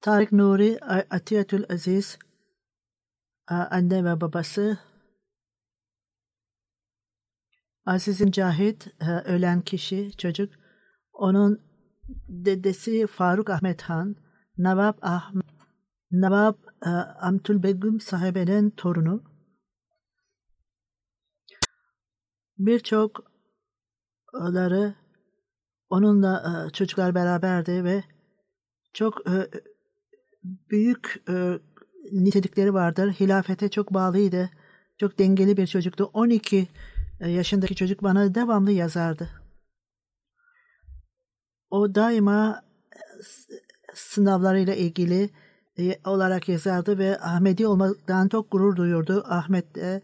[SPEAKER 2] Tarık Nuri Atiyetül Aziz anne ve babası Aziz'in Cahit ölen kişi çocuk onun dedesi Faruk Ahmet Han Navab Ahmet Navab Amtul Begüm sahibenin torunu birçokları onunla çocuklar beraberdi ve çok büyük nitelikleri vardır. Hilafete çok bağlıydı. Çok dengeli bir çocuktu. 12 yaşındaki çocuk bana devamlı yazardı. O daima sınavlarıyla ilgili olarak yazardı ve Ahmedi olmaktan çok gurur duyuyordu. Ahmet de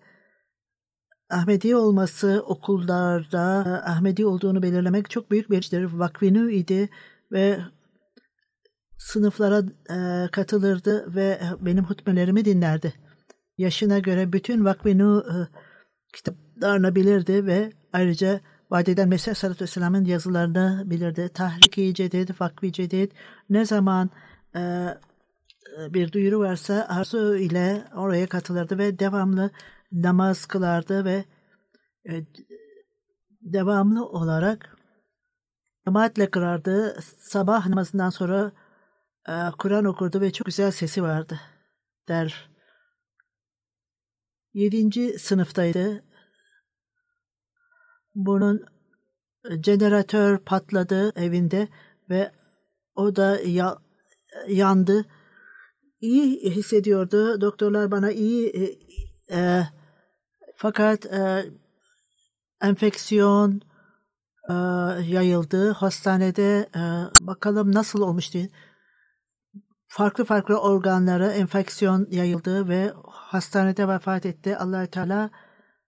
[SPEAKER 2] Ahmedi olması okullarda Ahmedi olduğunu belirlemek çok büyük bir iştir. Vakfinu idi ve sınıflara e, katılırdı ve benim hutmelerimi dinlerdi. Yaşına göre bütün Vakfinu e, kitaplarını bilirdi ve ayrıca Vadiden Mesih Sallallahu Aleyhi ve yazılarını bilirdi. Tahrik-i Cedid, Vakfi Cedid ne zaman e, bir duyuru varsa arzu ile oraya katılırdı ve devamlı namaz kılardı ve e, devamlı olarak cemaatle kılardı. Sabah namazından sonra e, Kur'an okurdu ve çok güzel sesi vardı der. Yedinci sınıftaydı. Bunun jeneratör patladı evinde ve o da ya, yandı. İyi hissediyordu. Doktorlar bana iyi e, e, fakat e, enfeksiyon e, yayıldı. Hastanede e, bakalım nasıl olmuş diye. Farklı farklı organlara enfeksiyon yayıldı ve hastanede vefat etti. allah Teala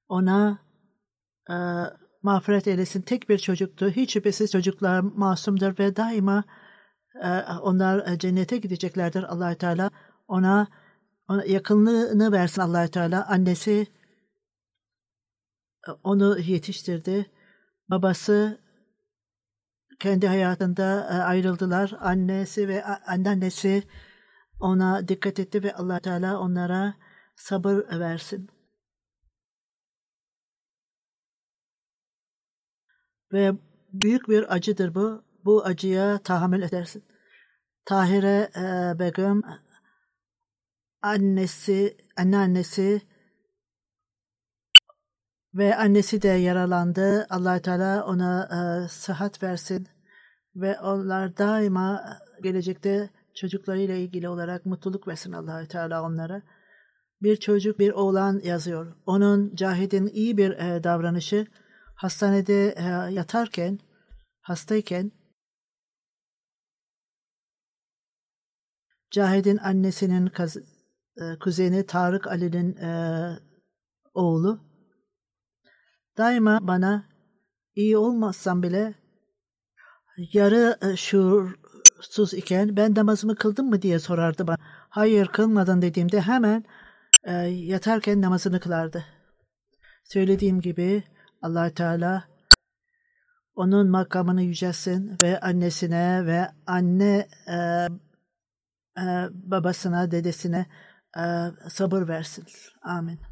[SPEAKER 2] ona e, mağfiret eylesin. Tek bir çocuktu. Hiç şüphesiz çocuklar masumdur ve daima e, onlar cennete gideceklerdir. allah Teala ona, ona yakınlığını versin allah Teala. Annesi onu yetiştirdi. Babası kendi hayatında e, ayrıldılar. Annesi ve anneannesi ona dikkat etti ve allah Teala onlara sabır versin. Ve büyük bir acıdır bu. Bu acıya tahammül edersin. Tahire e, Begüm annesi, anneannesi ve annesi de yaralandı. allah Teala ona e, sıhhat versin ve onlar daima gelecekte çocuklarıyla ilgili olarak mutluluk versin allah Teala onlara. Bir çocuk, bir oğlan yazıyor. Onun Cahid'in iyi bir e, davranışı hastanede e, yatarken, hastayken Cahit'in annesinin kaz- e, kuzeni Tarık Ali'nin e, oğlu. Daima bana iyi olmazsam bile yarı e, şuursuz iken ben namazımı kıldım mı diye sorardı bana. Hayır kılmadın dediğimde hemen e, yatarken namazını kılardı. Söylediğim gibi allah Teala onun makamını yücelsin ve annesine ve anne e, e, babasına, dedesine e, sabır versin. Amin.